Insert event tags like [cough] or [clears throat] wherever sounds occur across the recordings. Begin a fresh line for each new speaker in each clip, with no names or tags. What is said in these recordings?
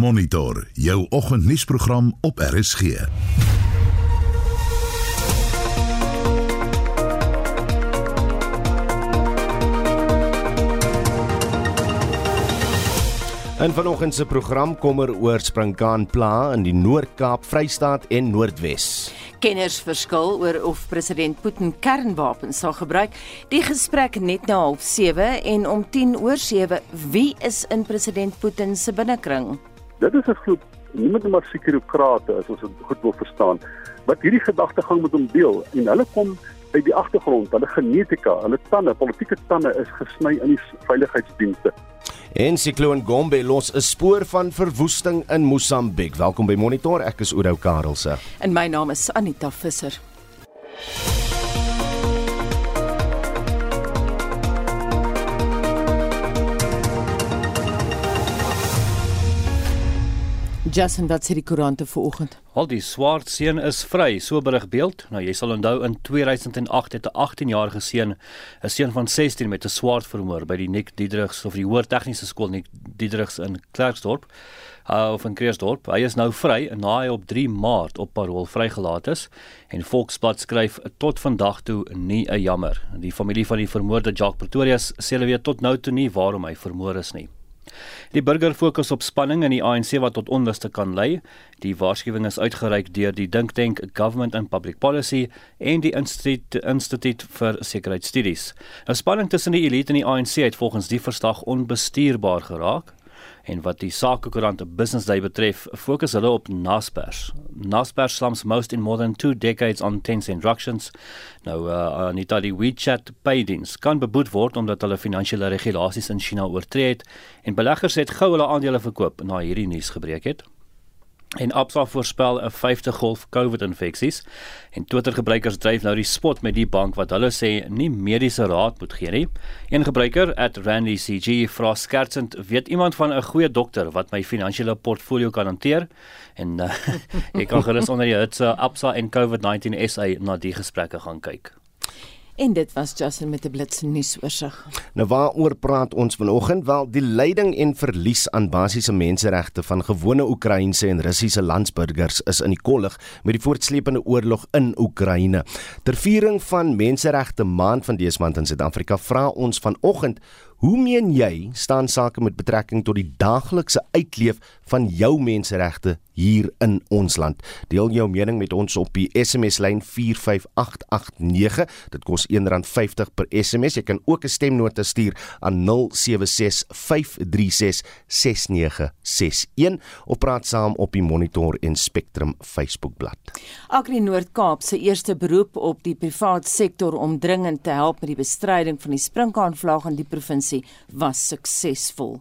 Monitor jou oggendnuusprogram op RSG.
In vanoggend se program kom er oor sprinkaan pla in die Noord-Kaap, Vrystaat en Noordwes.
Kenners verskil oor of president Putin kernwapens sal gebruik. Die gesprek net na 07:30 en om 10 oor 7, wie is in president Putin se binnekring?
Dit is 'n groep niemand maar sekurokrate as ons dit goed wil verstaan wat hierdie gedagtegang met hom deel en hulle kom uit die agtergrond, hulle genetika, hulle tande, politieke tande is gesny in die veiligheidsdienste.
En sikloon Gombe los 'n spoor van verwoesting in Mosambik. Welkom by Monitor. Ek is Oudou Karelse.
En my naam is Anita Visser. Jason wat sê die koerante vanoggend.
Al die swart seun is vry, so berig beeld. Nou jy sal onthou in 2008 het 'n 18-jarige seun, 'n seun van 16 met 'n swart vermoor by die Nick Diedrichs of die Hoër Tegniese Skool Nick Diedrichs in Klerksdorp. Uh, of in Kreersdorp. Hy is nou vry en na hy op 3 Maart op parol vrygelaat is en Volksblad skryf tot vandag toe nie 'n jammer. Die familie van die vermoorde Jacques Pretorius sê hulle weet tot nou toe nie waarom hy vermoor is nie. Die burger fokus op spanning in die ANC wat tot onluste kan lei. Die waarskuwing is uitgereik deur die Dink Tank Government and Public Policy en die Instituut vir Sekuriteitsstudies. 'n Spanning tussen die elite en die ANC het volgens die verslag onbestuurbaar geraak. En wat die sakekoerant Business Day betref, fokus hulle op Naspers. Naspers slums most in more than 2 decades on tense instructions. Nou uh, Anita die WeChat paydiens kan beboet word omdat hulle finansiële regulasies in China oortree het en beleggers het gou hulle aandele verkoop na hierdie nuus gebreek het. En Absa voorspel 'n 50 golf COVID-infeksies en Twitter-gebruikers dryf nou die spot met die bank wat hulle sê nie mediese raad moet gee nie. Een gebruiker @randycg vra skertsend: "Weet iemand van 'n goeie dokter wat my finansiële portfolio kan hanteer?" En uh, [laughs] ek kan gerus onder die hitse Absa en COVID-19 SA na die gesprekke gaan kyk.
En dit was Justin met 'n blitse nuusoorseig.
Nou waaroor praat ons vanoggend? Wel, die lyding en verlies aan basiese menseregte van gewone Oekraïense en Russiese landsburgers is in die kollig met die voortsleepende oorlog in Oekraïne. Ter viering van Menseregte Maand van dese maand in Suid-Afrika, vra ons vanoggend Hoe meen jy staan sake met betrekking tot die daaglikse uitleef van jou menseregte hier in ons land? Deel jou mening met ons op die SMS lyn 45889. Dit kos R1.50 per SMS. Jy kan ook 'n stemnota stuur aan 0765366961 of praat saam op die Monitor en Spectrum Facebookblad.
Agri Noord-Kaap se eerste beroep op die privaat sektor om dringend te help met die bestryding van die sprinkaanvlaag in die provinsie operasie was suksesvol.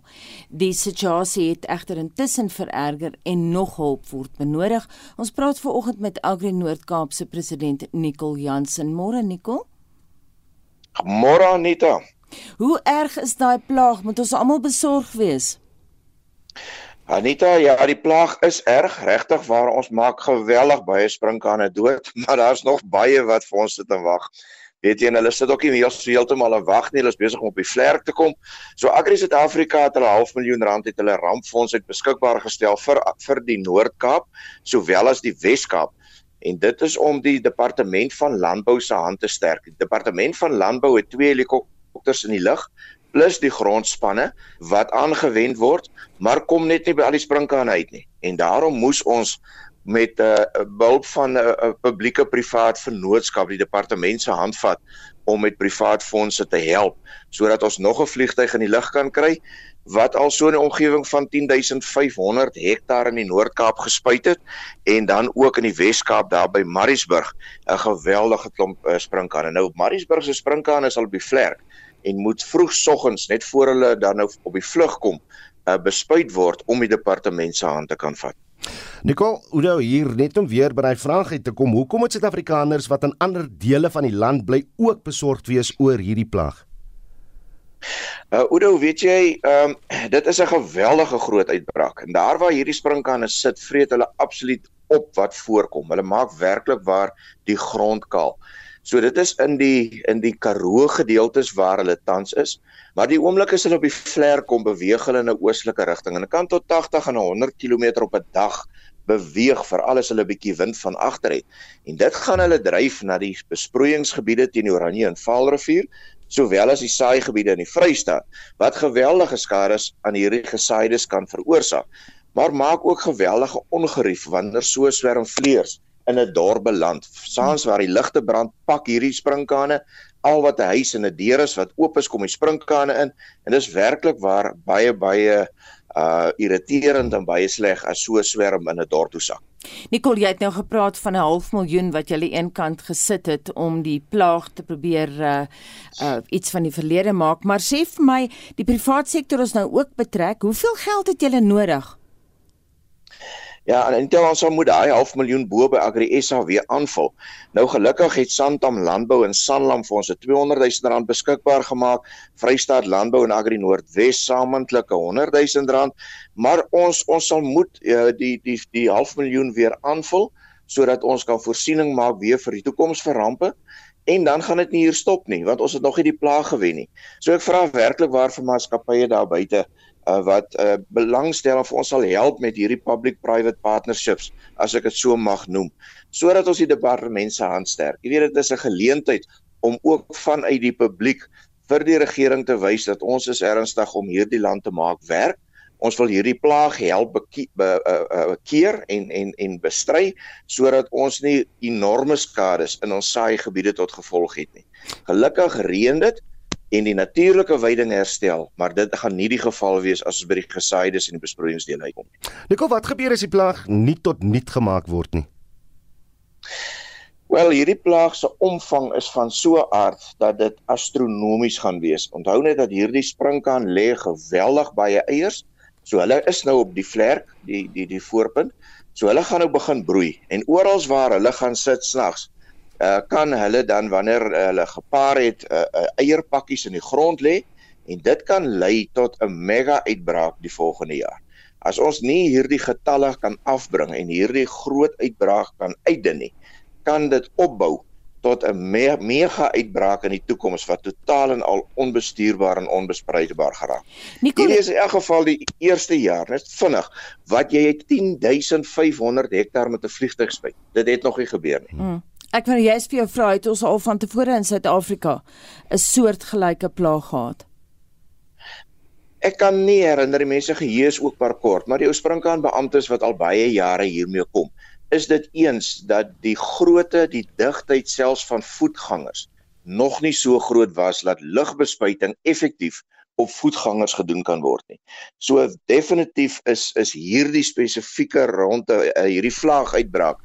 Die situasie het egter intussen vererger en nog hulp word benodig. Ons praat veraloggend met Agri Noord-Kaap se president Nicol Jansen. Môre Nicol.
Môre Anita.
Hoe erg is daai plaag? Moet ons almal besorg wees?
Anita, ja, die plaag is erg, regtig waar ons maak geweldig baie sprinkane dood, [laughs] maar daar's nog baie wat vir ons sit en wag weet jy en hulle sit ook nie so heeltemal en wag nie hulle is besig om op die vlerk te kom. So Agri Suid-Afrika het hulle half miljoen rand het hulle rampfonds uit beskikbaar gestel vir vir die Noord-Kaap sowel as die Wes-Kaap. En dit is om die departement van landbou se hand te sterk. Die departement van landbou het twee helikopters in die lug plus die grondspanne wat aangewend word maar kom net nie by al die sprinkane uit nie. En daarom moes ons met 'n uh, hulp van 'n uh, uh, publieke privaat vennootskap die departement se handvat om met privaat fondse te help sodat ons nog 'n vliegtyg in die lug kan kry wat al so 'n omgewing van 10500 hektaar in die Noord-Kaap gespuit het en dan ook in die Wes-Kaap daar by Mariesburg 'n geweldige klomp uh, sprinkane. Nou Mariesburg se sprinkane is al op die vlerk en moet vroegoggends net voor hulle dan nou op die vlug kom uh, bespuit word om die departement se hand te kan vat.
Nicole, nou hier net om weer by daai vraag uit te kom. Hoekom moet Suid-Afrikaners wat in ander dele van die land bly ook besorgd wees oor hierdie plaag?
Uh Oudo, weet jy, ehm um, dit is 'n geweldige groot uitbraak. En daar waar hierdie sprinkane sit, vreet hulle absoluut op wat voorkom. Hulle maak werklik waar die grond kaal. So dit is in die in die Karoo gedeeltes waar hulle tans is, maar die oomblik as hulle op die vlerk kom beweeg hulle in 'n oostelike rigting en kan tot 80 en 100 km op 'n dag beweeg vir alles hulle 'n bietjie wind van agter het. En dit gaan hulle dryf na die besproeiingsgebiede teen die Oranje en Vaalrivier, sowel as die saaigebiede in die Vrystaat wat geweldige skade aan hierdie gesaides kan veroorsaak. Maar maak ook geweldige ongerief wanneer so swerm vleers in 'n dorp beland. Saans waar die ligte brand, pak hierdie sprinkane al wat 'n huis en 'n deur is wat oop is, kom die sprinkane in en dis werklik waar baie baie uh irriterend en baie sleg as so swerm in 'n dorp toe sak.
Nicole, jy het nou gepraat van 'n half miljoen wat jy aan een kant gesit het om die plaag te probeer uh uh iets van die verlede maak, maar sê vir my, die private sektor is nou ook betrek. Hoeveel geld het julle nodig?
Ja, en intel sal moet daai half miljoen bo by Agri SA weer aanvul. Nou gelukkig het Santam Landbou en Sanlam vir ons 'n 200 000 rand beskikbaar gemaak. Vrystaat Landbou en Agri Noordwes saamantlik 'n 100 000 rand, maar ons ons sal moet uh, die die die half miljoen weer aanvul sodat ons kan voorsiening maak weer vir die toekoms vir rampe. En dan gaan dit nie hier stop nie want ons het nog nie die plaag gewen nie. So ek vra werklik waar vir maatskappye daar buite uh, wat uh, belangstel of ons sal help met hierdie public private partnerships as ek dit so mag noem sodat ons die departement se hand sterk. Jy weet dit is 'n geleentheid om ook vanuit die publiek vir die regering te wys dat ons is ernstig om hierdie land te maak werk. Ons wil hierdie plaag help be, be, uh, uh, keer en en en bestry sodat ons nie enorme skades in ons saai gebiede tot gevolg het nie. Gelukkig reën dit en die natuurlike veiding herstel, maar dit gaan nie die geval wees as ons by die gesaides en die besproeiingsdele uitkom nie.
Nico, wat gebeur as die plaag nie tot niet gemaak word nie?
Wel, hierdie plaag se omvang is van so 'n aard dat dit astronomies gaan wees. Onthou net dat hierdie sprinkaan lê geweldig baie eiers. So hulle is nou op die vlerk, die die die voorpunt. So hulle gaan nou begin broei en oral waar hulle gaan sit snags, uh, kan hulle dan wanneer uh, hulle gepaar het uh, uh, eierpakkies in die grond lê en dit kan lei tot 'n mega uitbraak die volgende jaar. As ons nie hierdie getalle kan afbring en hierdie groot uitbraak kan uitdin nie, kan dit opbou tot 'n me mega uitbraak in die toekoms wat totaal en al onbestuurbaar en onbespreekbaar geraak. Hierdie is in elk geval die eerste jaar, net vinnig, wat jy 10500 hektaar met 'n vliegtuig spuit. Dit het nog nie gebeur nie. Hmm.
Ek wil jy's vir jou vra het ons al van tevore in Suid-Afrika 'n soortgelyke plaag gehad.
Ek kan nie herinner die mense geheue is ook maar kort, maar die oorsprinkaan beamptes wat al baie jare hiermee kom, is dit eens dat die grootte, die digtheid selfs van voetgangers nog nie so groot was dat lugbespuiting effektief op voetgangers gedoen kan word nie. So definitief is is hierdie spesifieke ronde uh, hierdie vlaag uitbraak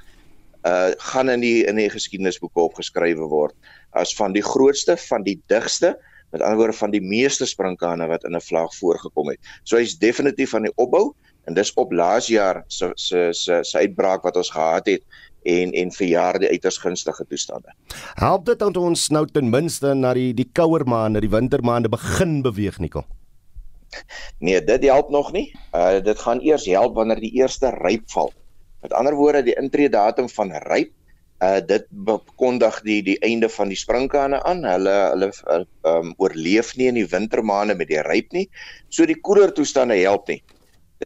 uh gaan in die in die geskiedenisboeke opgeskrywe word as van die grootste, van die digste, met ander woorde van die meeste sprinkane wat in 'n vlag voorgekom het. So hy's definitief aan die opbou en dis op laas jaar se se se se uitbraak wat ons gehad het en en verjaar die uiters gunstige toestande.
Help dit dat ons nou ten minste na die die kouer maande, die wintermaande begin beweeg Nico?
Nee, dit help nog nie. Uh dit gaan eers help wanneer die eerste ryp val. Met ander woorde, die intree datum van ryp, uh dit bekondig die die einde van die sprinkane aan. Hulle hulle um oorleef nie in die wintermaande met die ryp nie. So die koeler toestande help nie.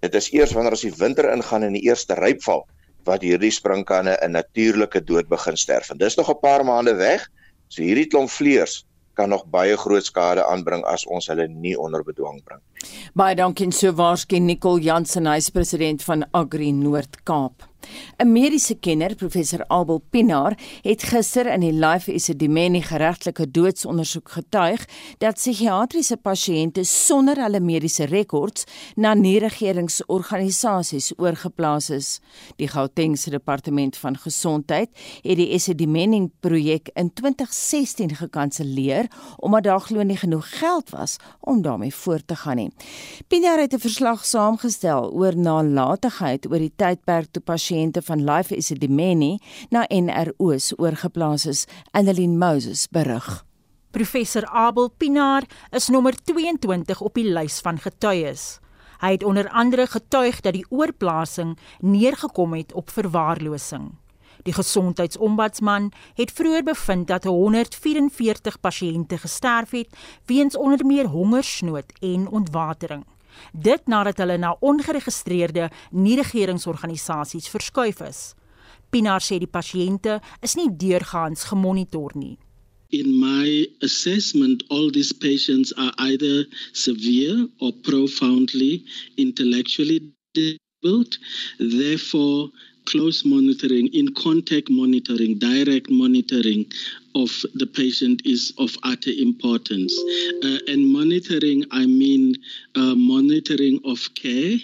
Dit is eers wanneer as die winter ingaan en die eerste ryp val wat hierdie sprinkane 'n natuurlike dood begin sterf. En dis nog 'n paar maande weg. So hierdie klomp vleers kan nog baie groot skade aanbring as ons hulle nie onder bedwang bring.
Baie dankie so waarskyn Nicole Jansen, hy is president van Agri Noord-Kaap. 'n Mediese kenner, professor Abel Pinaar, het gister in die Life Esidimeni geregtelike doodsondersoek getuig dat psigiatriese pasiënte sonder hulle mediese rekords na nie-regeringsorganisasies oorgeplaas is. Die Gautengse Departement van Gesondheid het die Esidimeni projek in 2016 gekanselleer omdat daar glo nie genoeg geld was om daarmee voort te gaan nie. Pinaar het 'n verslag saamgestel oor nalatigheid oor die tydperk toe pasiënte pasiënte van Life Esidimeni na NRO's oorgeplaas is, Annelien Moses berig.
Professor Abel Pinaar is nommer 22 op die lys van getuies. Hy het onder andere getuig dat die oorplasing neergekom het op verwaarlosing. Die gesondheidsombudsman het vroeër bevind dat 144 pasiënte gesterf het weens onder meer hongersnood en ontwatering. Dit nadat hulle na ongeregistreerde nie-regeringsorganisasies verskuif is. Pinaar sê die pasiënte is nie deurgaans gemonitor nie.
In my assessment, all these patients are either severe or profoundly intellectually disabled. Therefore, close monitoring, in contact monitoring, direct monitoring of the patient is of utter importance. Uh, and monitoring, I mean uh, monitoring of care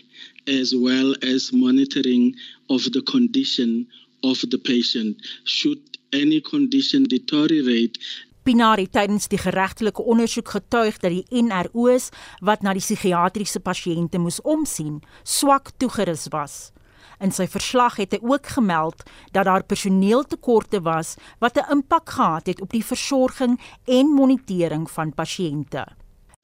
as well as monitoring of the condition of the patient. Should any condition deteriorate,
Pinaar het tydens die geregtelike ondersoek getuig dat die NRO's wat na die psigiatriese pasiënte moes omsien, swak toegerus was. In sy verslag het hy ook gemeld dat daar personeeltekorte was wat 'n impak gehad het op die versorging en monitering van pasiënte.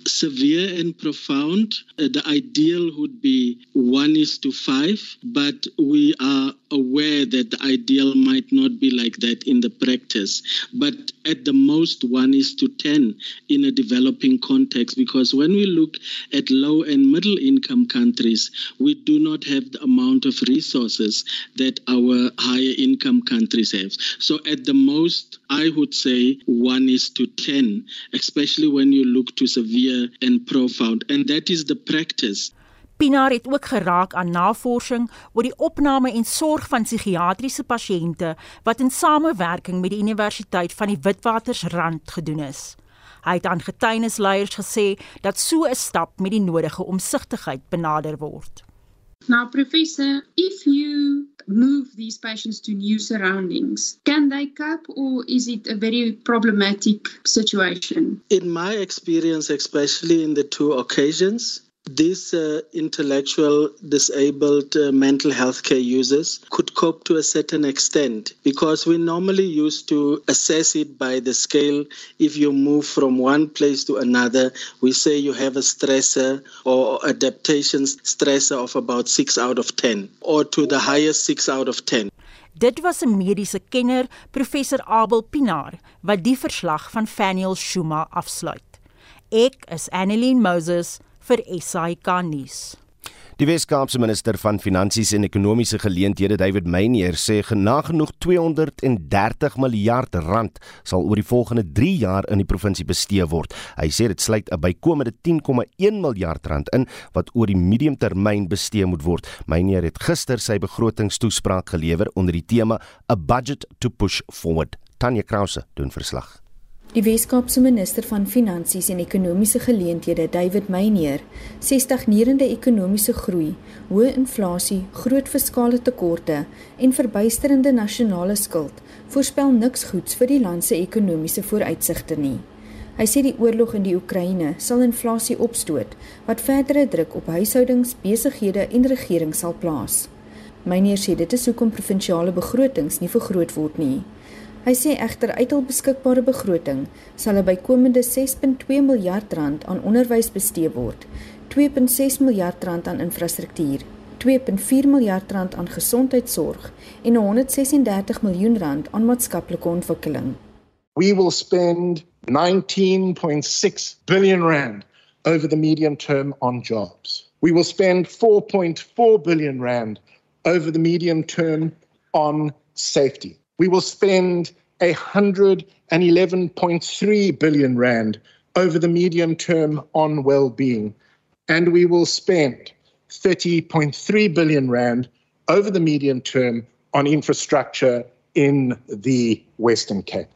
severe and profound. Uh, the ideal would be one is to five, but we are aware that the ideal might not be like that in the practice. But at the most, one is to 10 in a developing context, because when we look at low and middle income countries, we do not have the amount of resources that our higher income countries have. So at the most, I would say one is to 10, especially when you look to severe and profound. And that is the practice.
Pinaar het ook geraak aan navorsing oor die opname en sorg van psigiatriese pasiënte wat in samewerking met die Universiteit van die Witwatersrand gedoen is. Hy het aan getuienisleiers gesê dat so 'n stap met die nodige omsigtigheid benader word.
Now, Professor, if you move these patients to new surroundings, can they cope or is it a very problematic situation?
In my experience, especially in the two occasions, these uh, intellectual disabled uh, mental health care users could cope to a certain extent because we normally used to assess it by the scale. If you move from one place to another we say you have a stressor or adaptation stressor of about 6 out of 10 or to the highest 6 out of 10
Dit was 'n mediese kenner, professor Abel Pinaar, wat die verslag van Faniel Shuma afsluit. Ek is Annelien Moses vir SAK nuus.
Die Weskaapse minister van Finansies en Ekonomiese Geleenthede, David Meyer, sê genagenoeg 230 miljard rand sal oor die volgende 3 jaar in die provinsie bestee word. Hy sê dit sluit 'n bykomende 10,1 miljard rand in wat oor die mediumtermyn bestee moet word. Meyer het gister sy begrotingstoespraak gelewer onder die tema A Budget to Push Forward. Tanya Krause doen verslag.
Die Weskaapse minister van Finansies en Ekonomiese Geleenthede, David Meyer, sê stagnerende ekonomiese groei, hoë inflasie, groot fiskale tekorte en verbuisterende nasionale skuld voorspel niks goeds vir die land se ekonomiese vooruitsigte nie. Hy sê die oorlog in die Oekraïne sal inflasie opstoot wat verdere druk op huishoudings, besighede en regering sal plaas. Meyer sê dit is hoekom provinsiale begrotings nie vergroot word nie. Hy sê egter uit hul beskikbare begroting sal 'n bykomende 6.2 miljard rand aan onderwys bestee word, 2.6 miljard rand aan infrastruktuur, 2.4 miljard rand aan gesondheidsorg en 136 miljoen rand aan maatskaplike ontwikkeling.
We will spend 19.6 billion rand over the medium term on jobs. We will spend 4.4 billion rand over the medium term on safety. We will spend 111.3 billion rand over the medium term on well-being and we will spend 30.3 billion rand over the medium term on infrastructure in the Western Cape.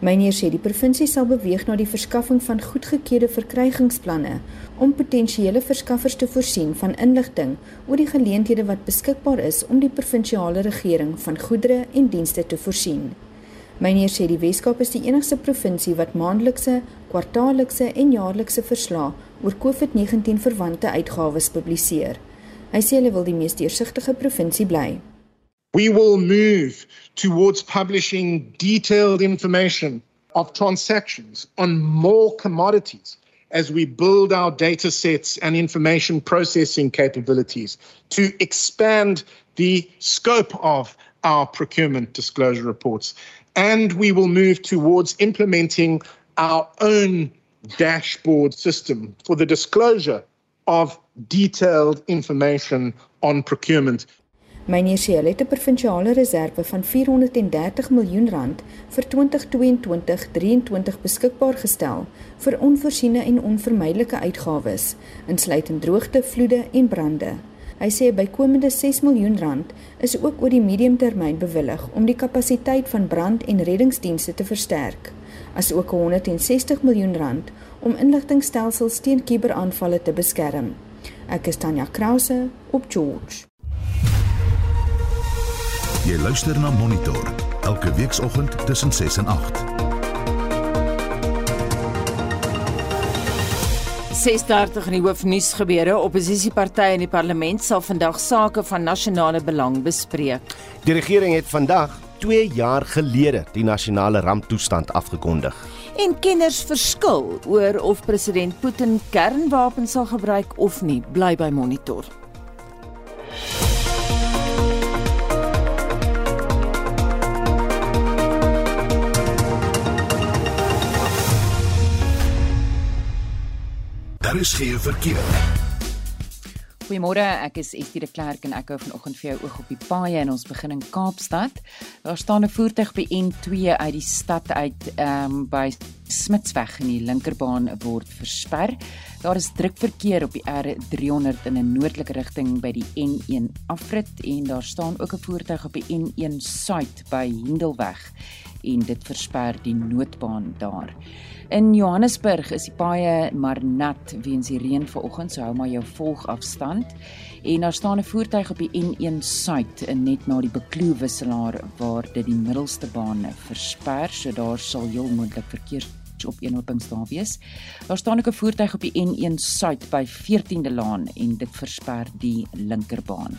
Meneer sê die provinsie sal beweeg na die verskaffing van goedgekeurde verkrygingsplanne om potensiële verskaffers te voorsien van inligting oor die geleenthede wat beskikbaar is om die provinsiale regering van goedere en dienste te voorsien. Meneer sê die Weskaap is die enigste provinsie wat maandelikse, kwartaallikse en jaarlikse verslae oor COVID-19 verwante uitgawes publiseer. Hy sê hulle wil die mees deursigtige provinsie bly.
We will move towards publishing detailed information of transactions on more commodities as we build our data sets and information processing capabilities to expand the scope of our procurement disclosure reports. And we will move towards implementing our own dashboard system for the disclosure of detailed information on procurement.
Myne sê hulle het 'n provinsiale reserve van 430 miljoen rand vir 2022-23 beskikbaar gestel vir onvoorsiene en onvermydelike uitgawes, insluitend droogte, vloede en brande. Hy sê bykomende 6 miljoen rand is ook oor die mediumtermyn bewillig om die kapasiteit van brand- en reddingsdienste te versterk, asook 160 miljoen rand om inligtingstelsels teen kuberaanvalle te beskerm. Ek is Tanya Krause op George.
Jy luister na Monitor elke weekoggend tussen 6 en 8.
6:30 in die hoofnuus gebeure. Opposisiepartye in die parlement sal vandag sake van nasionale belang bespreek.
Die regering het vandag 2 jaar gelede die nasionale ramptoestand afgekondig.
En kenners verskil oor of president Putin kernwapens sal gebruik of nie, bly by monitor.
Daar is geen verkeer.
Goeiemôre, ek is Estie de Klerk en ek hou vanoggend vir jou oog op die paaie en ons begin in Kaapstad. Daar staan 'n voertuig by N2 uit die stad uit ehm um, by Smitsweg in die linkerbaan word versper. Daar is druk verkeer op die R300 in 'n noordelike rigting by die N1 afrit en daar staan ook 'n voertuig op die N1 suid by Hindelweg en dit versper die noodbaan daar. In Johannesburg is die paaie maar nat weens die reën vanoggend, so hou maar jou volgafstand. En daar staan 'n voertuig op die N1 suid net na die Bekloo wisselaar waar dit die middelste baan versper, so daar sal heel moontlik verkeer op eenhopings daar wees. Daar staan ook 'n voertuig op die N1 suid by 14de Laan en dit versper die linkerbaan.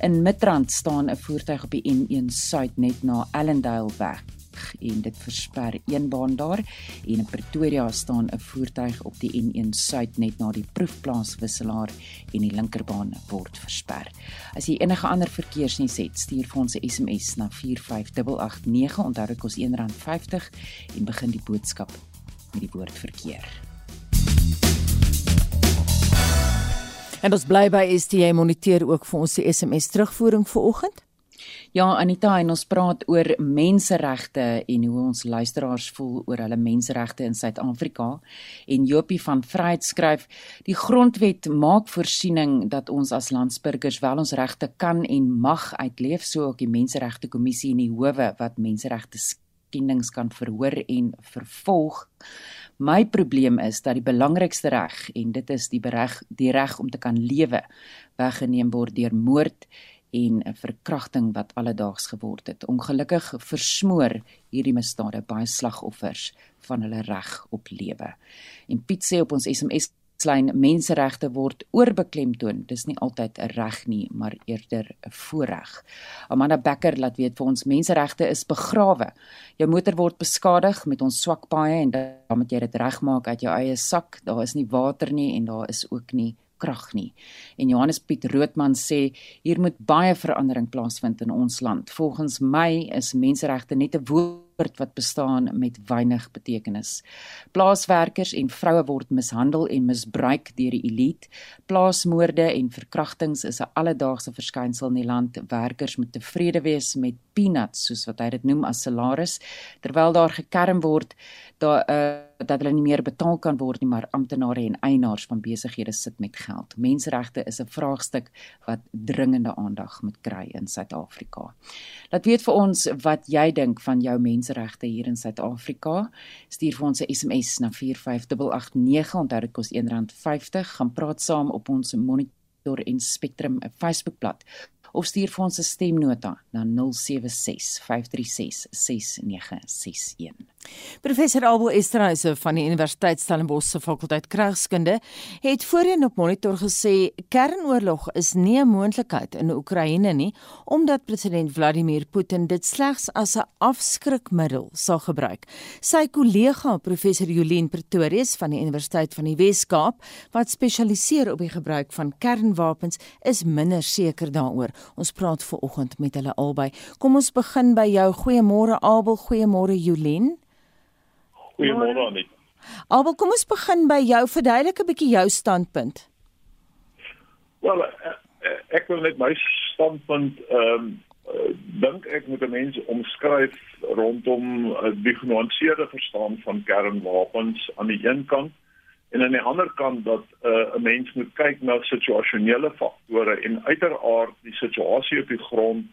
In Midrand staan 'n voertuig op die N1 suid net na Allendale weg en dit versper een baan daar en in Pretoria staan 'n voertuig op die N1 suid net na die proefplaas wisselaar en die linkerbaan word versper. As jy enige ander verkeersnuus het, stuur vir ons 'n SMS na 45889 onthou dit kos R1.50 en begin die boodskap met die woord verkeer.
En ons bly by STA moniteer ook vir ons die SMS terugvoering vanoggend.
Ja, Anita, en ons praat oor menseregte en hoe ons luisteraars voel oor hulle menseregte in Suid-Afrika. En Jopie van Vryheid skryf: "Die grondwet maak voorsiening dat ons as landsburgers wel ons regte kan en mag uitleef, so ook die Menseregte Kommissie en die howe wat menseregte skendings kan verhoor en vervolg." My probleem is dat die belangrikste reg en dit is die reg die reg om te kan lewe weggeneem word deur moord en 'n verkrachting wat alledaags geword het. Ongelukkig versmoor hierdie misdade baie slagoffers van hulle reg op lewe. En Piet sê op ons SMS lyn menseregte word oorbeklemtoon. Dis nie altyd 'n reg nie, maar eerder 'n voorreg. Amanda Becker laat weet vir ons menseregte is begrawe. Jou motor word beskadig met ons swak paaie en dan moet jy dit regmaak uit jou eie sak. Daar is nie water nie en daar is ook nie krag nie. En Johannes Piet Roodman sê hier moet baie verandering plaasvind in ons land. Volgens my is menseregte net 'n woord wat bestaan met weinig betekenis. Plaaswerkers en vroue word mishandel en misbruik deur die elite. Plaasmoorde en verkrachtings is 'n alledaagse verskynsel in die land. Werkers moet tevrede wees met peanuts soos wat hy dit noem as salaris terwyl daar gekerm word daar uh, dat hulle nie meer betaal kan word nie, maar amptenare en eienaars van besighede sit met geld. Menseregte is 'n vraagstuk wat dringende aandag moet kry in Suid-Afrika. Laat weet vir ons wat jy dink van jou menseregte hier in Suid-Afrika. Stuur vir ons 'n SMS na 45889, onthou dit kos R1.50. Gaan praat saam op ons Monitor en Spectrum Facebookblad of stuur vir ons 'n stemnota na 076 536 6961.
Professor Abel Esterhuise van die Universiteit Stellenbosch se fakulteit Kragskunde het voorheen op Monitor gesê kernoorlog is nie 'n moontlikheid in Oekraïne nie omdat president Vladimir Putin dit slegs as 'n afskrikmiddel sal gebruik. Sy kollega professor Jolien Pretorius van die Universiteit van die Wes-Kaap wat spesialiseer op die gebruik van kernwapens is minder seker daaroor. Ons praat ver oggend met hulle albei. Kom ons begin by jou. Goeiemôre Abel, goeiemôre Jolien.
Goeiemôre Anet.
Abel, kom ons begin by jou verduidelik 'n bietjie jou standpunt.
Wel, eh, eh, ek wil net my standpunt ehm um, dink ek moet 'n mens omskryf rondom die genuanceerde verstaan van kernwapens aan die een kant en aan die ander kant dat 'n uh, mens moet kyk na situasionele faktore en uiteraard die situasie op die grond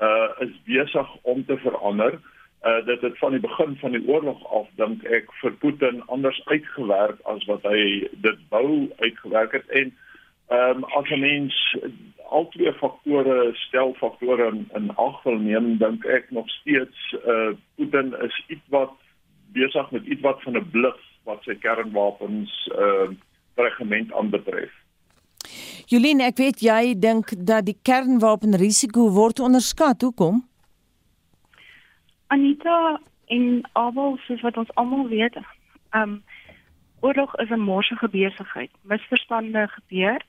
uh is besig om te verander uh dit het van die begin van die oorlog af dink ek vir Putin anders uitgewerk as wat hy dit wou uitgewerk het. En ehm um, as 'n mens al twee faktore stel faktore in, in ag wil neem dink ek nog steeds uh Putin is iets wat besig met iets wat van 'n bluf wat sy kernwapens uh regiment aanbetref.
Jolien ek weet jy dink dat die kernwapenrisiko word onderskat. Hoekom
Anita en Abel soos wat ons almal weet, ehm um, oorlog is 'n morsige besigheid. Misverstande gebeur.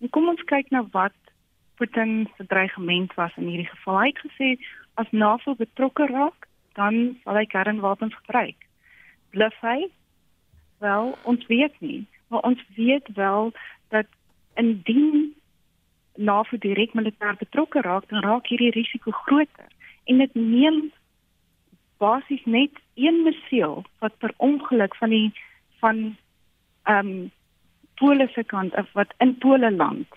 En kom ons kyk na wat Putin se dreigement was in hierdie geval. Hy het gesê as NAVO betrokke raak, dan sal hy kernwapens gebruik. Bluff hy? Wel, ons weet nie, maar ons weet wel dat indien NAVO direk militêr betrokke raak, dan raak hierdie risiko groter. En dit neem basies net een missiel wat per ongeluk van die van ehm um, Pole se kant af wat in Pole land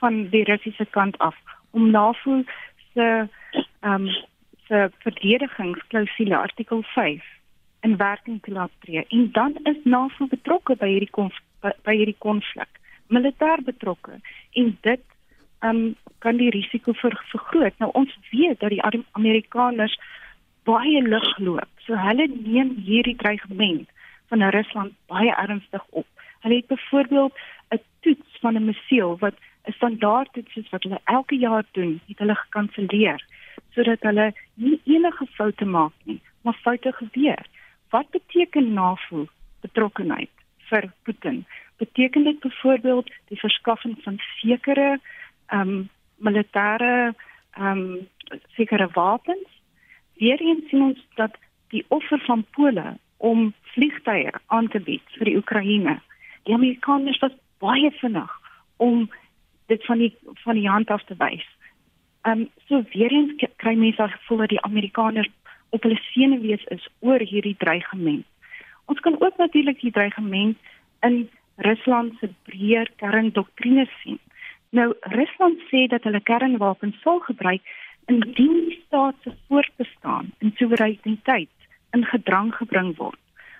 van die Russiese kant af om NAVO se ehm um, se verdedigingsklausule artikel 5 in werking te laat tree. En dan is NAVO betrokke by hierdie konf, by, by hierdie konflik militêr betrokke. En dit ehm um, kan die risiko ver, vergroot. Nou ons weet dat die Amerikaners baie lig loop. So hulle neem hierdie dreigement van Rusland baie ernstig op. Hulle het byvoorbeeld 'n toets van 'n missiel wat 'n standaard toets is wat hulle elke jaar doen, het hulle gekanselleer sodat hulle nie enige foute maak nie, maar foute gebeur. Wat beteken NAVO betrokkenheid vir Putin? Beteken dit byvoorbeeld die verskaffing van sekere ehm um, militêre ehm um, sekere wapens weer eens sien ons dat die offer van Pole om vliegtye aan te bied vir die Oekraïne. Die Amerikaners was baie vinnig om dit van die van die hand af te wys. Ehm um, so weer eens kry mense al gevoel dat die Amerikaners op hulle senuwees is oor hierdie dreigement. Ons kan ook natuurlik die dreigement in Rusland se breër kerndoktrine sien. Nou Rusland sê dat hulle kernwapens sal gebruik indien die staat se voortbestaan en soewereiniteit in gedrang gebring word.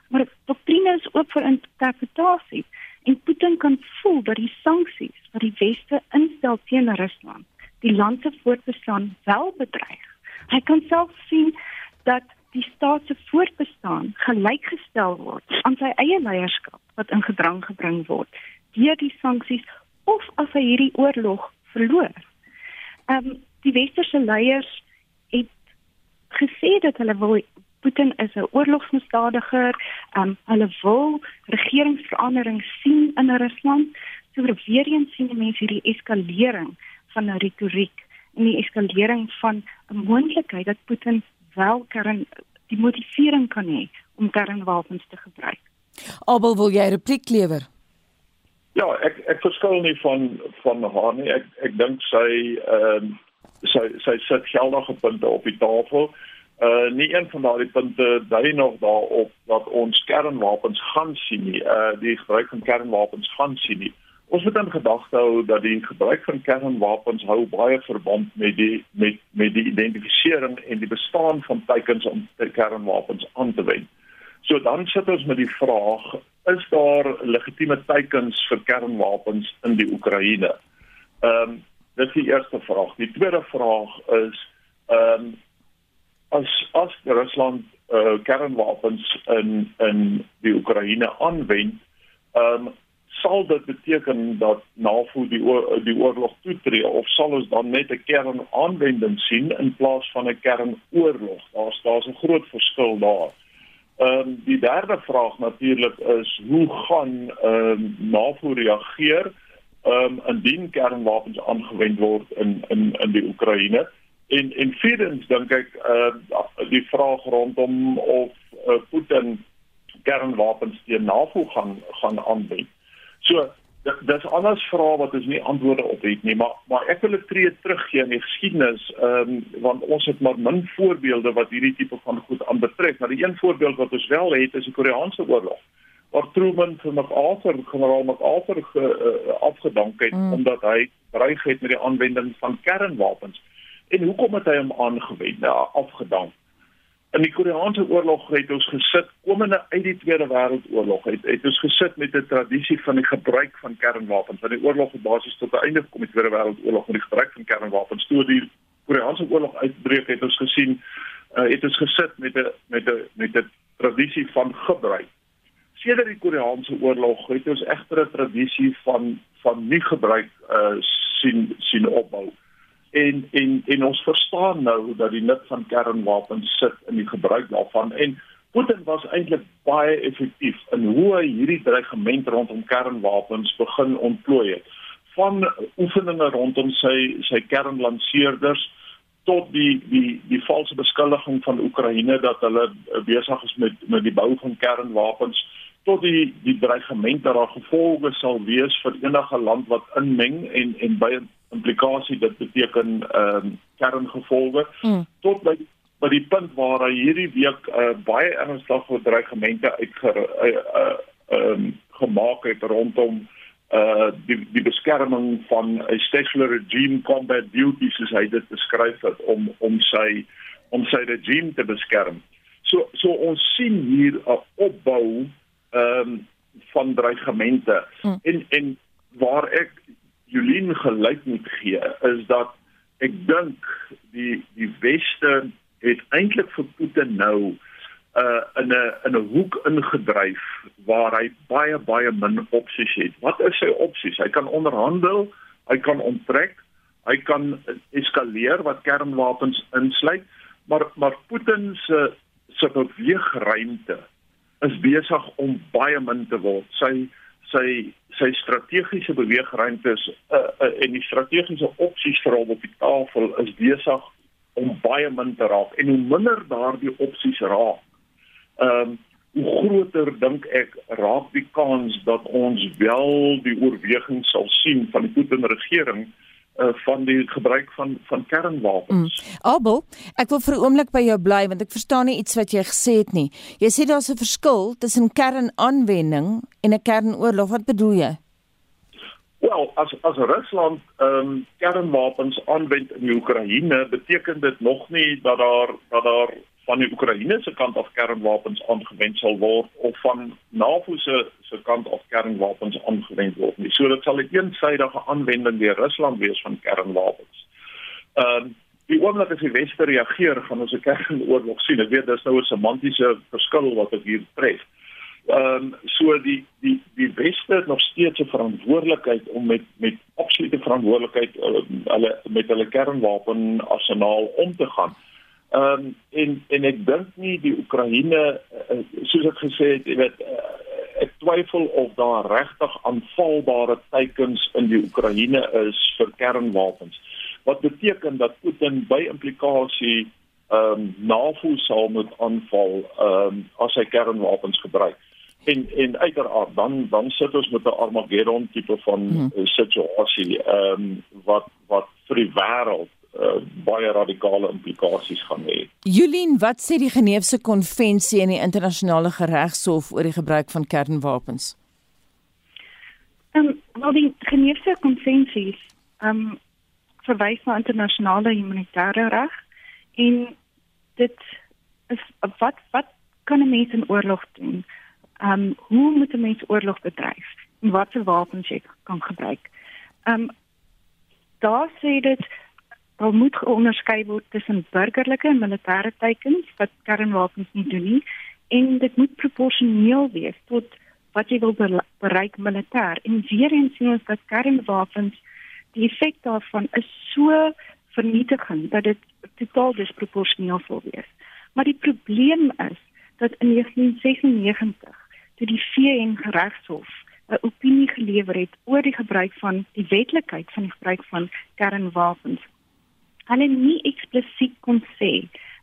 Maar doktrine is ook vir interpretasie en Putin kan voel dat die sanksies wat die weste instel teen Rusland die land se voortbestaan wel bedreig. Hy kan self sien dat die staat se voortbestaan gelykgestel word aan sy eie leierskap wat in gedrang gebring word deur die sanksies of as hy hierdie oorlog verloor. Ehm um, die westerse leiers het gesê dat hulle wil Putin is 'n oorlogsmisdadiger, um, hulle wil regeringsverandering sien in Rusland. So weer eens sien mense hierdie eskalering van 'n retoriek en die eskalering van 'n moontlikheid dat Putin wel kern die motivering kan hê om kernwapens te gebruik.
Abel, wil jy 'n repliek lewer?
Ja, ek ek verskil nie van van haar nie. Ek ek dink sy ehm uh, sy sy sit geldige punte op die tafel. Uh nie een van daardie punte dui nog daarop dat ons kernwapens gaan sien nie. Uh die gebruik van kernwapens gaan sien nie. Ons moet in gedagte hou dat die gebruik van kernwapens hou baie verband met die met met die identifisering en die bestaan van teikens om kernwapens aan te wend. So dan sit ons met die vraag, is daar legitieme teikens vir kernwapens in die Oekraïne? Ehm um, Dit is die eerste vraag. Die tweede vraag is ehm um, as as Rusland uh, kernwapens in in die Oekraïne aanwend, ehm um, sal dit beteken dat NAVO die die oorlog toetree of sal ons dan net 'n kernaanwending sien in plaas van 'n kernoorlog? Daar's daar's 'n groot verskil daar. Ehm um, die derde vraag natuurlik is hoe gaan ehm um, NAVO reageer ehm um, indien kernwapens aangewend word in in in die Oekraïne? En en vierdens dink ek ehm uh, die vraag rondom of uh, Putin kernwapens teen NAVO gaan gaan aanwend. So dis anders vrae wat ons nie antwoorde op het nie, maar maar ek wil 'n tree teruggee in die geskiedenis, ehm um, want ons het maar min voorbeelde wat hierdie tipe van goed aanbetref. Maar die een voorbeeld wat ons wel het is die Koreaanse oorlog. Waar Truman vir MacArthur, generaal MacArthur ge, uh, afgedank het mm. omdat hy dreig het met die aanwending van kernwapens. En hoekom het hy hom aangewend? Nou, afgedank. In die Koreaanse oorlog het ons gesit komende uit die Tweede Wêreldoorlog het, het ons gesit met 'n tradisie van die gebruik van kernwapens. Want die oorlog het basies tot 'n einde gekom met die Tweede Wêreldoorlog met die gebruik van kernwapens. Toe die Koreaanse oorlog uitbreek het ons gesien uh, het ons gesit met 'n met 'n met 'n tradisie van gebruik. Sedert die Koreaanse oorlog het ons egter 'n tradisie van van nie gebruik uh, sien sien opbou. En en en ons verstaan nou dat die nut van kernwapens sit in die gebruik daarvan en Putin was eintlik baie effektief in hoe hy hierdie dreigement rondom kernwapens begin ontplooi het. Van oefeninge rondom sy sy kernlanseerders tot die die die valse beskuldiging van Oekraïne dat hulle besig is met met die bou van kernwapens tot die die dreigement dat daar gevolge sal wees vir enige land wat inmeng en en by implikasie dit beteken ehm um, kerngevolge mm. tot by by die punt waar hy hierdie week uh, baie ernstige dreigemente uit ehm uh, uh, um, gemaak het rondom uh die die beskerming van 'n special regime combat duty soos hy dit beskryf het om om sy om sy regime te beskerm. So so ons sien hier 'n opbou ehm um, van dreigemente mm. en en waar ek Jolien gelyk moet gee is dat ek dink die die weste het eintlik vir Putin nou uh in 'n in 'n hoek ingedryf waar hy baie baie min opsies het. Wat is sy opsies? Hy kan onderhandel, hy kan onttrek, hy kan eskaleer wat kernwapens insluit, maar maar Putin se se beweegruimte is besig om baie min te word. Sy sy sy strategiese beweegruimte is uh, uh, en die strategiese opsies vir hom op die tafel is besig om baie min te raak en hoe minder daardie opsies raak ehm um, hoe groter dink ek raak die kans dat ons wel die oorweging sal sien van die Putin regering uh, van die gebruik van van kernwapens. Mm.
Abel, ek wil vir 'n oomblik by jou bly want ek verstaan nie iets wat jy gesê het nie. Jy sê daar's 'n verskil tussen kernaanwending en 'n kernoorlog. Wat bedoel jy?
Wel, as as Rusland ehm um, kernwapens aanwend in Oekraïne, beteken dit nog nie dat daar dat daar van die Oekraïne se kant af kernwapens aangewend sal word of van NAVO se se kant af kernwapens aangewend word nie. So dit sal 'n eensydige aanwending deur Rusland wees van kernwapens. Ehm um, die oomblik as die weste reageer, gaan ons 'n kernoorlog sien. Ek weet dis nou 'n semantiese verskil wat ek hier tref. Ehm um, so die die die weste het nog steeds 'n verantwoordelikheid om met met absolute verantwoordelikheid uh, hulle met hulle kernwapen arsenaal om te gaan. Ehm um, en en ek dink nie die Oekraïne uh, soos ek gesê het, jy weet uh, ek twyfel of daar regtig aanvalbare teikens in die Oekraïne is vir kernwapens. Wat beteken dat Putin by implikasie ehm um, NAVO sal moet aanval ehm um, as hy kernwapens gebruik. En en uiteraard dan dan sit ons met 'n Armageddon tipe van hmm. situasie ehm um, wat wat vir die wêreld uh, baie radikale implikasies gaan hê.
Julien, wat sê die Geneefse konvensie en die internasionale geregshof oor die gebruik van kernwapens?
Ehm, um, wel die Geneefse konvensie ehm um, verwys na internasionale humanitêre reg en dit is wat wat kan 'n mens in oorlog doen? Ehm um, hoe moet 'n mens oorlog bedryf? En watse wapens jy kan gebruik? Ehm um, daar sê dit daar moet onderskei word tussen burgerlike en militêre teikens wat kernwapens nie doen nie en dit moet proporsioneel wees tot wat jy wil bereik militêr. En weer eens sien ons dat kernwapens die effek daarvan is so vernietigend dat dit totaal disproporsioneel sal wees. Maar die probleem is dat in 1996 toe die VN geregshof 'n opinie gelewer het oor die gebruik van die wetlikheid van die gebruik van kernwapens. Hulle nie eksplisiet kon sê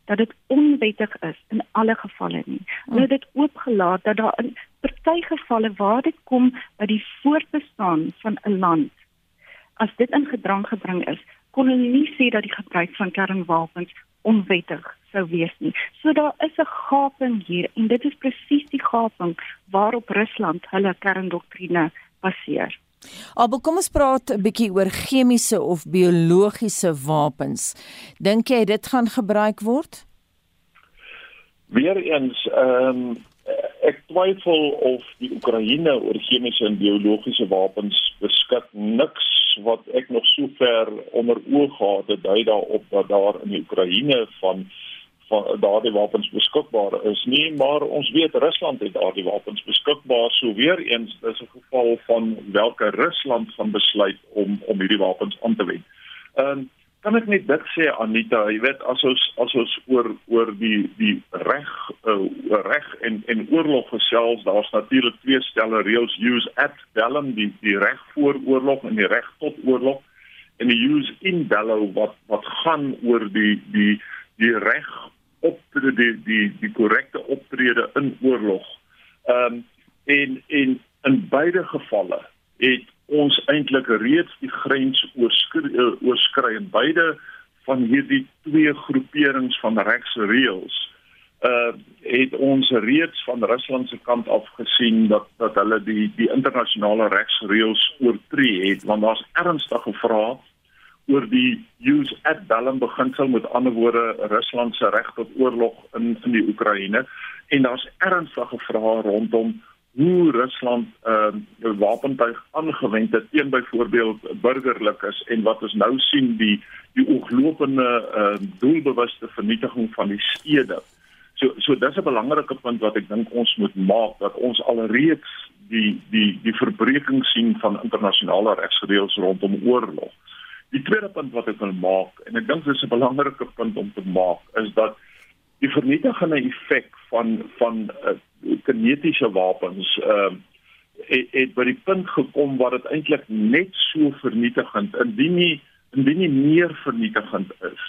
dat dit onwettig is in alle gevalle nie. Hulle het dit oopgelaat dat daar in party gevalle waar dit kom by die voortbestaan van 'n land as dit in gedrang gebring is, kon hulle nie sê dat die gebruik van kernwapens onwettig sou wees nie. So daar is 'n gaping hier en dit is presies die gaping waarop Rusland hulle kerndoktrine baseer.
Aber kom ons praat 'n bietjie oor chemiese of biologiese wapens. Dink jy dit gaan gebruik word?
Weereens, ehm um, ek twyfel of die Oekraïne oor chemiese en biologiese wapens beskik niks wat ek nog sover onder oog gehad het dui daarop dat daar in die Oekraïne van van daardie wapens beskikbaar is nie maar ons weet Rusland het daardie wapens beskikbaar so weer eens is 'n geval van welke Rusland van besluit om om hierdie wapens aan te wend. Ehm kan ek net dit sê Anita, jy weet as ons as ons oor oor die die reg uh, reg en en oorlog gesels, daar's natuurlik twee stelle reëls use at bellum die die reg voor oorlog en die reg tot oorlog en die use in bello wat wat gaan oor die die die reg op die die die korrekte optrede in oorlog. Ehm um, en en in beide gevalle het ons eintlik reeds die grens oorskry eh, oorskry in beide van hierdie twee groeperings van regsreëls uh het ons reeds van Rusland se kant af gesien dat dat hulle die die internasionale regsreëls oortree het want daar's ernstige vrae oor die use at bellum beginsel met ander woorde Rusland se reg tot oorlog in in die Oekraïne en daar's ernstige vrae rondom hoe Rusland ehm uh, wapentuig aangewend het teen byvoorbeeld burgerlikes en wat ons nou sien die die ooglopende ehm uh, doelbewuste vernietiging van die stede. So so dis 'n belangrike punt wat ek dink ons moet maak dat ons alreeds die die die verbreeking sien van internasionale regsreëls rondom oorlog. Die tweede punt wat ek wil maak en ek dink dis 'n belangrike punt om te maak is dat die vernietigende effek van van uh, kinetiese wapens ehm uh, het, het by die punt gekom waar dit eintlik net so vernietigend indien nie indien nie meer vernietigend is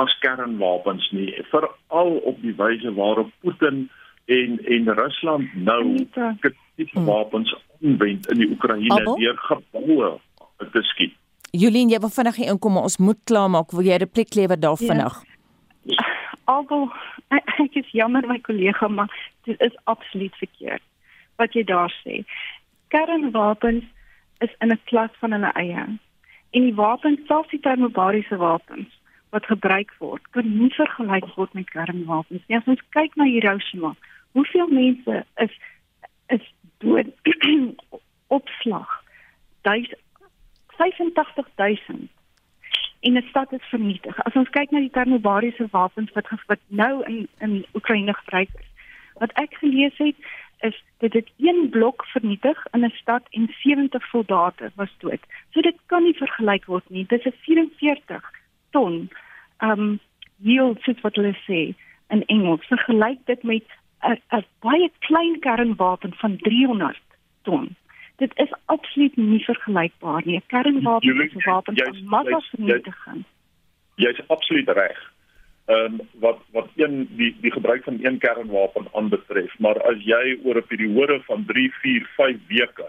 as kernwapens nie veral op die wyse waarop Putin en en Rusland nou kinetiese wapens aanwend in die Oekraïne deur geboue te skiet.
Julien, jy wil vinnig inkom, ons moet klaarmaak. Wil jy 'n repliek lewer daar vinnig?
Ja. Algo ek is jammer my kollega maar dit is absoluut verkeerd wat jy daar sê. Kernwapens is in 'n klas van hulle eie. En die wapens, selfs die termobariese wapens wat gebruik word, kan nie vergelyk word met kernwapens nie. As ons kyk na Hiroshima, hoeveel mense is is dood [clears throat] opslag? 85000 en 'n stad is vernietig. As ons kyk na die termobariese wapens wat wat nou in in Oekraïne gebruik is. Wat ek gelees het is dit het een blok vernietig in 'n stad en 70 soldate was dood. So dit kan nie vergelyk word nie. Dit is 'n 44 ton um yield soos wat hulle sê in Engels. Vergelyk dit met 'n baie klein kernwapen van 300 ton dit is absoluut nie vergelykbaar nie. Kernwapen is 'n wapen van massavernietiging.
Jy's absoluut reg. Ehm um, wat wat een die die gebruik van een kernwapen aanbetref, maar as jy oor 'n periode van 3, 4, 5 weke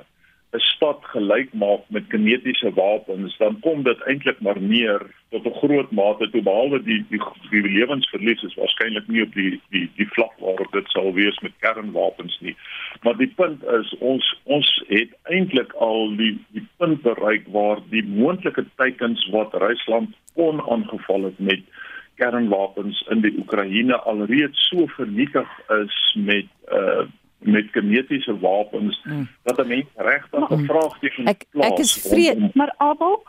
'n stad gelyk maak met kinetiese wapens, dan kom dit eintlik maar neer tot 'n groot mate toe behalwe die die, die lewensverlies is waarskynlik nie op die die die vlak waarop dit sal wees met kernwapens nie. Maar die punt is ons ons het eintlik al die die punt bereik waar die moontlike teikens wat Rusland kon aangeval het met kernwapens in die Oekraïne alreeds so vernietig is met uh met kinetiese wapens mm. dat 'n mens regtig 'n vraagteken
ek, plaas. Ek is vreed,
om, maar Abel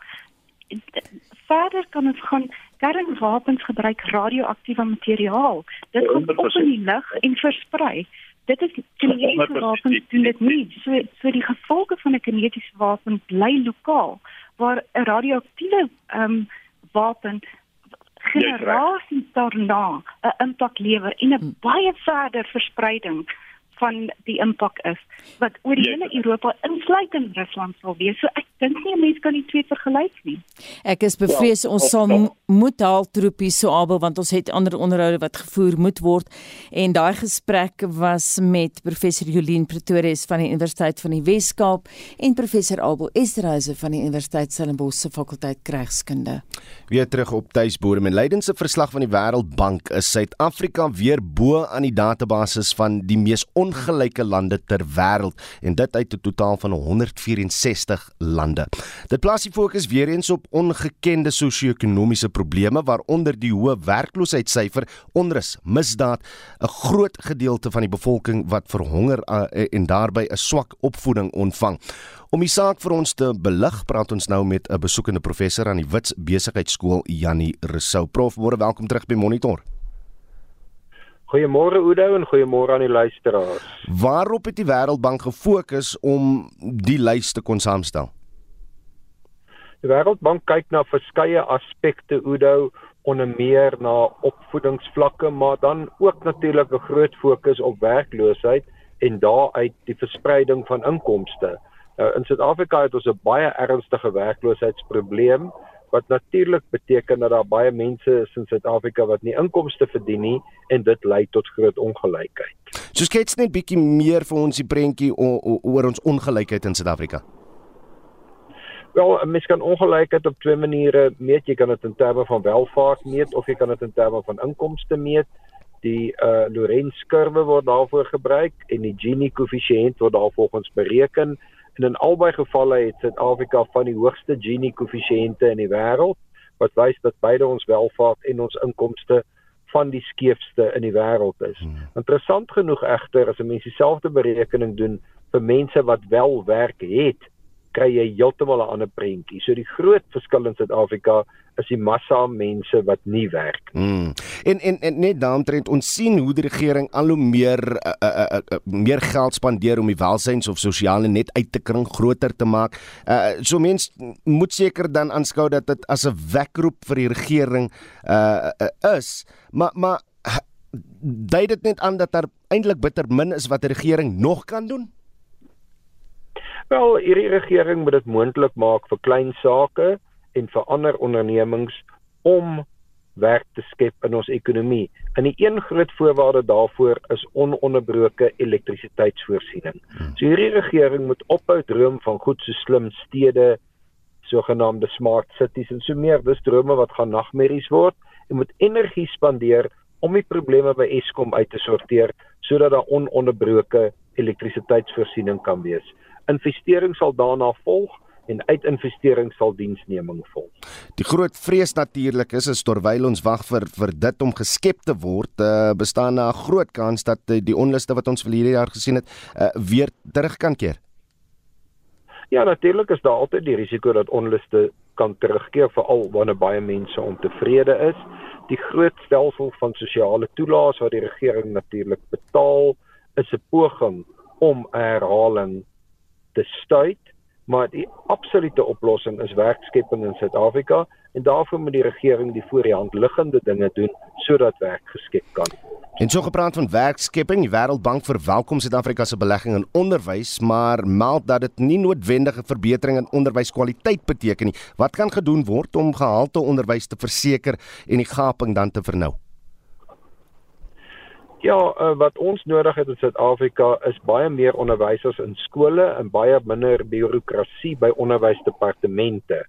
verder kan ons gaan kernwapens gebruik radioaktiewe materiaal. Dit kom op in die lug en versprei. Dit is kinetiese wapens doen dit nie. So so die gevolge van 'n kinetiese wapen bly lokaal waar 'n radioaktiewe ehm um, wapen generasies daarna 'n impak lewer en 'n hmm. baie verder verspreiding van die impak is wat oor die hele Europa insluitend Rusland sal wees. So ek dink nie mense kan die twee vergelyk nie.
Ek is bevrees ja, ons sal moet haal troepie so abel want ons het ander onderhoude wat gevoer moet word en daai gesprek was met professor Jolien Pretorius van die Universiteit van die Wes-Kaap en professor Abel Esterhuise van die Universiteit Stellenbosch se fakulteit krygskunde.
Weer terug op tuisbodem en leidense verslag van die Wêreldbank is Suid-Afrika weer bo aan die database van die mees ongelyke lande ter wêreld en dit uit 'n totaal van 164 lande. Dit plaas die fokus weer eens op ongekende sosio-ekonomiese probleme waaronder die hoë werkloosheidssyfer, onrus, misdaad, 'n groot gedeelte van die bevolking wat verhonger uh, en daarbey 'n swak opvoeding ontvang. Om die saak vir ons te belig, praat ons nou met 'n besoekende professor aan die Wits Besigheidsskool, Jannie Rousseau. Prof, môre welkom terug by Monitor.
Goeiemôre Oudo en goeiemôre aan die luisteraars.
Waarop het die Wêreldbank gefokus om die lys te kon saamstel?
Die Wêreldbank kyk na verskeie aspekte Oudo onder meer na opvoedingsvlakke, maar dan ook natuurlik 'n groot fokus op werkloosheid en daaruit die verspreiding van inkomste. Nou in Suid-Afrika het ons 'n baie ernstige werkloosheidsprobleem wat natuurlik beteken dat daar baie mense is in Suid-Afrika wat nie inkomste verdien nie en dit lei tot groot ongelykheid.
So skets net bietjie meer vir ons die prentjie oor ons ongelykheid in Suid-Afrika.
Wel, mens kan ongelykheid op twee maniere meet. Jy kan dit in terme van welvaart meet of jy kan dit in terme van inkomste meet. Die uh Lorenz kurwe word daarvoor gebruik en die Gini koëffisiënt word daarvolgens bereken En in albei gevalle het Suid-Afrika van die hoogste Gini koëffisiënte in die wêreld wat wys dat beide ons welvaart en ons inkomste van die skeefste in die wêreld is. Hmm. Interessant genoeg egter as 'n mens dieselfde berekening doen vir mense wat wel werk het, kry jy heeltemal 'n ander prentjie. So die groot verskil in Suid-Afrika is die massa mense wat nie werk.
Mm. En, en en net daaromtrent ons sien hoe die regering al hoe meer uh, uh, uh, uh, meer geld spandeer om die welsyns of sosiale net uit te kring groter te maak. Uh, so mense moet seker dan aanskou dat dit as 'n wekroep vir die regering uh, uh, is. Maar maar dui dit net aan dat daar eintlik bitter min is wat die regering nog kan doen?
Wel, hierdie regering moet dit moontlik maak vir klein sake en vir ander ondernemings om werk te skep in ons ekonomie. En die een groot voorwaarde daarvoor is ononderbroke elektrisiteitsvoorsiening. Hmm. So hierdie regering moet ophou droom van goed so slim stede, sogenaamde smart cities en so meer. Dis drome wat gaan nagmerries word en moet energie spandeer om die probleme by Eskom uit te sorteer sodat daar ononderbroke elektrisiteitsvoorsiening kan wees investering sal daarna volg en uitinvestering sal diensneming volg.
Die groot vrees natuurlik is is terwyl ons wag vir vir dit om geskep te word, uh, bestaan 'n groot kans dat uh, die onluste wat ons vir hierdie jaar gesien het, uh, weer terug kan keer.
Ja, natuurlik is daar altyd die risiko dat onluste kan terugkeer veral wanneer baie mense ontevrede is. Die groot stelsel van sosiale toelaas wat die regering natuurlik betaal, is 'n poging om herhaling te stuit, maar die absolute oplossing is werkskepping in Suid-Afrika en daarvoor moet die regering die voor die hand liggende dinge doen sodat werk geskep kan word.
En so gepraat van werkskepping, die Wêreldbank verwelkom Suid-Afrika se belegging in onderwys, maar meld dat dit nie noodwendige verbetering in onderwyskwaliteit beteken nie. Wat kan gedoen word om gehalte onderwys te verseker en die gaping dan te vernou?
Ja, uh, wat ons nodig het in Suid-Afrika is baie meer onderwysers in skole en baie minder bureaukrasie by onderwysdepartemente.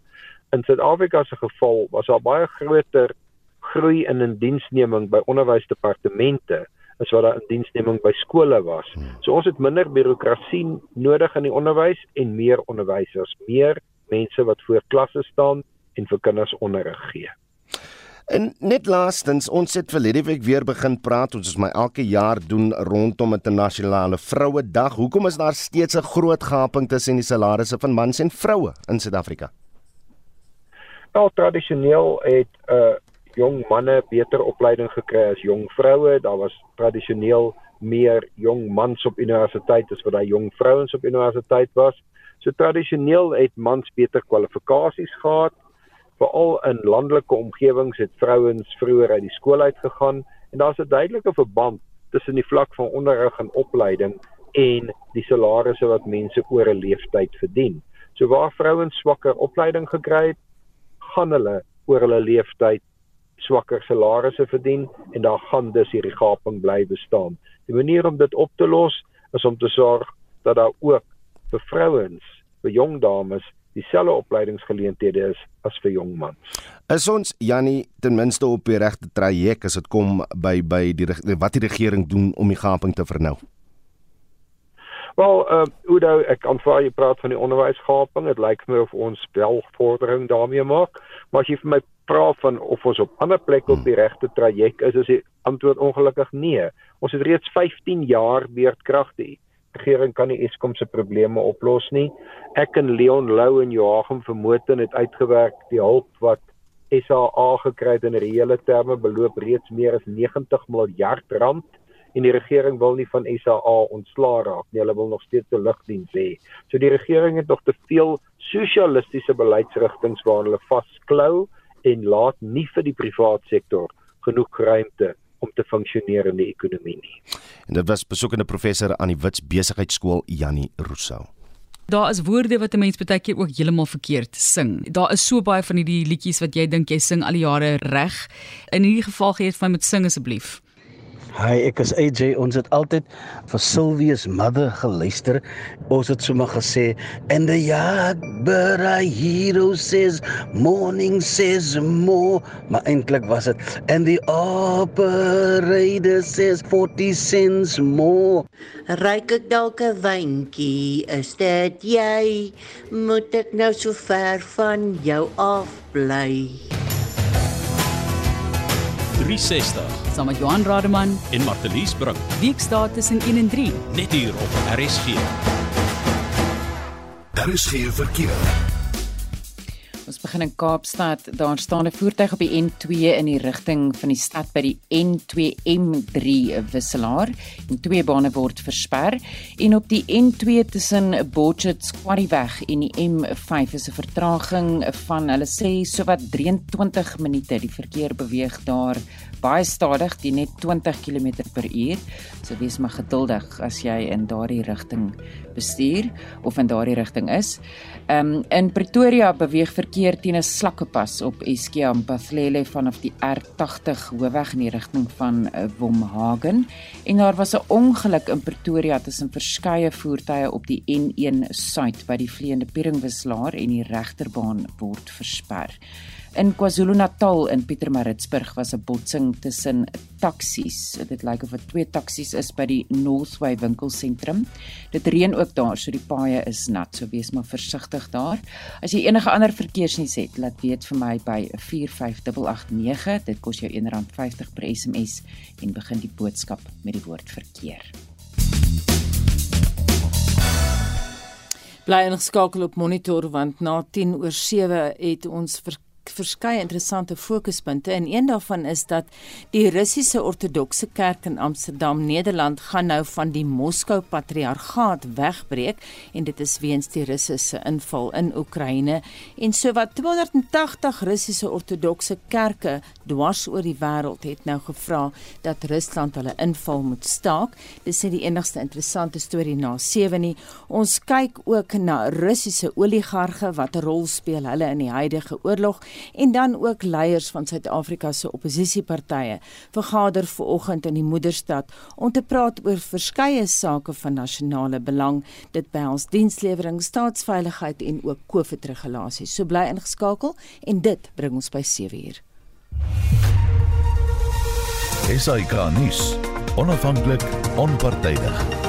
In Suid-Afrika se geval was daar baie groter groei in indiensneming by onderwysdepartemente as wat daar indiensneming by skole was. Hmm. So ons het minder bureaukrasie nodig in die onderwys en meer onderwysers, meer mense wat voor klasse staan en vir kinders onderrig gee.
En net laastens, ons het verlede week weer begin praat, ons is my elke jaar doen rondom internasionale vrouedag. Hoekom is daar steeds 'n groot gaping tussen die salarisse van mans en vroue in Suid-Afrika?
Wel tradisioneel het uh jong manne beter opleiding gekry as jong vroue. Daar was tradisioneel meer jong mans op universiteit as wat daai jong vrouens op universiteit was. So tradisioneel het mans beter kwalifikasies gehad. Veral in landelike omgewings het vrouens vroeër uit die skool uit gegaan en daar's 'n duidelike verband tussen die vlak van onderrig en opleiding en die salarisse wat mense oor 'n leeftyd verdien. So waar vrouens swakker opleiding gekry het, gaan hulle oor hulle leeftyd swakker salarisse verdien en daar gaan dus hierdie gaping bly bestaan. Die manier om dit op te los is om te sorg dat daar ook vir vrouens, vir jong dames dieselfde opleidingsgeleenthede is as vir jong mans.
Is ons Jannie ten minste op die regte traject as dit kom by by die wat die regering doen om die gaping te vernou?
Wel, uh Udo, ek aanvaar jy praat van die onderwysgaping. Dit lyk my of ons wel vordering daarmee maak, maar as jy vir my praat van of ons op ander plekke op die regte traject is, is die antwoord ongelukkig nee. Ons het reeds 15 jaar beerdkrag die regering kan nie Eskom se probleme oplos nie. Ek en Leon Lou en Joachim Vermoten het uitgewerk die hulp wat SAA gekry het in reële terme beloop reeds meer as 90 miljard rand en die regering wil nie van SAA ontslaa raak nie. Hulle wil nog steeds 'n lugdiens hê. So die regering het nog te veel sosialistiese beleidsrigtinge waar hulle vasklou en laat nie vir die privaat sektor genoeg ruimte om te funksioneer in die ekonomie nie.
En dit was besoekende professor aan die Wits Besigheidsskool Jannie Rousseau.
Daar is woorde wat 'n mens baie keer ook heeltemal verkeerd sing. Daar is so baie van hierdie liedjies wat jy dink jy sing al die jare reg. In hierdie geval gee dit vir my met sing asseblief.
Hi, ek is AJ. Ons het altyd vir Sylvia's mother geluister. Ons het sommer gesê and the yard but a hero says morning says more. Maar eintlik was dit and the operator says 40 cents more.
Ryk ek dalk 'n wyntjie? Is dit jy? Moet ek nou so ver van jou af bly?
360
saam met Johan Rademan
en Martelies Brink.
Weekdae tussen 1 en 3
net hier op RSG.
Daar is geen verkeer.
Begin in Kaapstad. Daar staan 'n voertuig op die N2 in die rigting van die stad by die N2M3 wisselaar. En twee bane word versper en op die N2 tussen Botchet's Quarryweg en die M5 is 'n vertraging van hulle sê sowat 23 minute. Die verkeer beweeg daar baie stadig, die net 20 km/h. So wees maar geduldig as jy in daardie rigting bestuur of in daardie rigting is. Ehm um, in Pretoria beweeg verkeer teen 'n slakkepas op Eskia Mpathlele vanaf die R80 hoofweg in die rigting van uh, Womhagen en daar was 'n ongeluk in Pretoria tussen verskeie voertuie op die N1 suid by die vleiende Pieringwisselaar en die regterbaan word versper. In KwaZulu-Natal in Pietermaritzburg was 'n botsing tussen taksies. Dit lyk of dit twee taksies is by die Northway winkelsentrum. Dit reën ook daar, so die paaie is nat, so wees maar versigtig daar. As jy enige ander verkeersnuus het, laat weet vir my by 45889. Dit kos jou R1.50 per SMS en begin die boodskap met die woord verkeer.
Bly ingeskakel op monitor want na 10 oor 7 het ons verkeer verskeie interessante fokuspunte en een daarvan is dat die Russiese Ortodokse Kerk in Amsterdam, Nederland gaan nou van die Moskou Patriargaat wegbreek en dit is weens die Russiese inval in Oekraïne en sowat 280 Russiese Ortodokse kerke dwars oor die wêreld het nou gevra dat Rusland hulle inval moet staak. Dis nie die enigste interessante storie na 7 nie. Ons kyk ook na Russiese oligarge wat 'n rol speel hulle in die huidige oorlog en dan ook leiers van Suid-Afrika se oppositiepartye vergader ver oggend in die moederstad om te praat oor verskeie sake van nasionale belang. Dit behels dienslewering staatsveiligheid en ook COVID-regulasies. So bly ingeskakel en dit bring ons by 7 uur.
SAK nuus. Onafhanklik onpartydig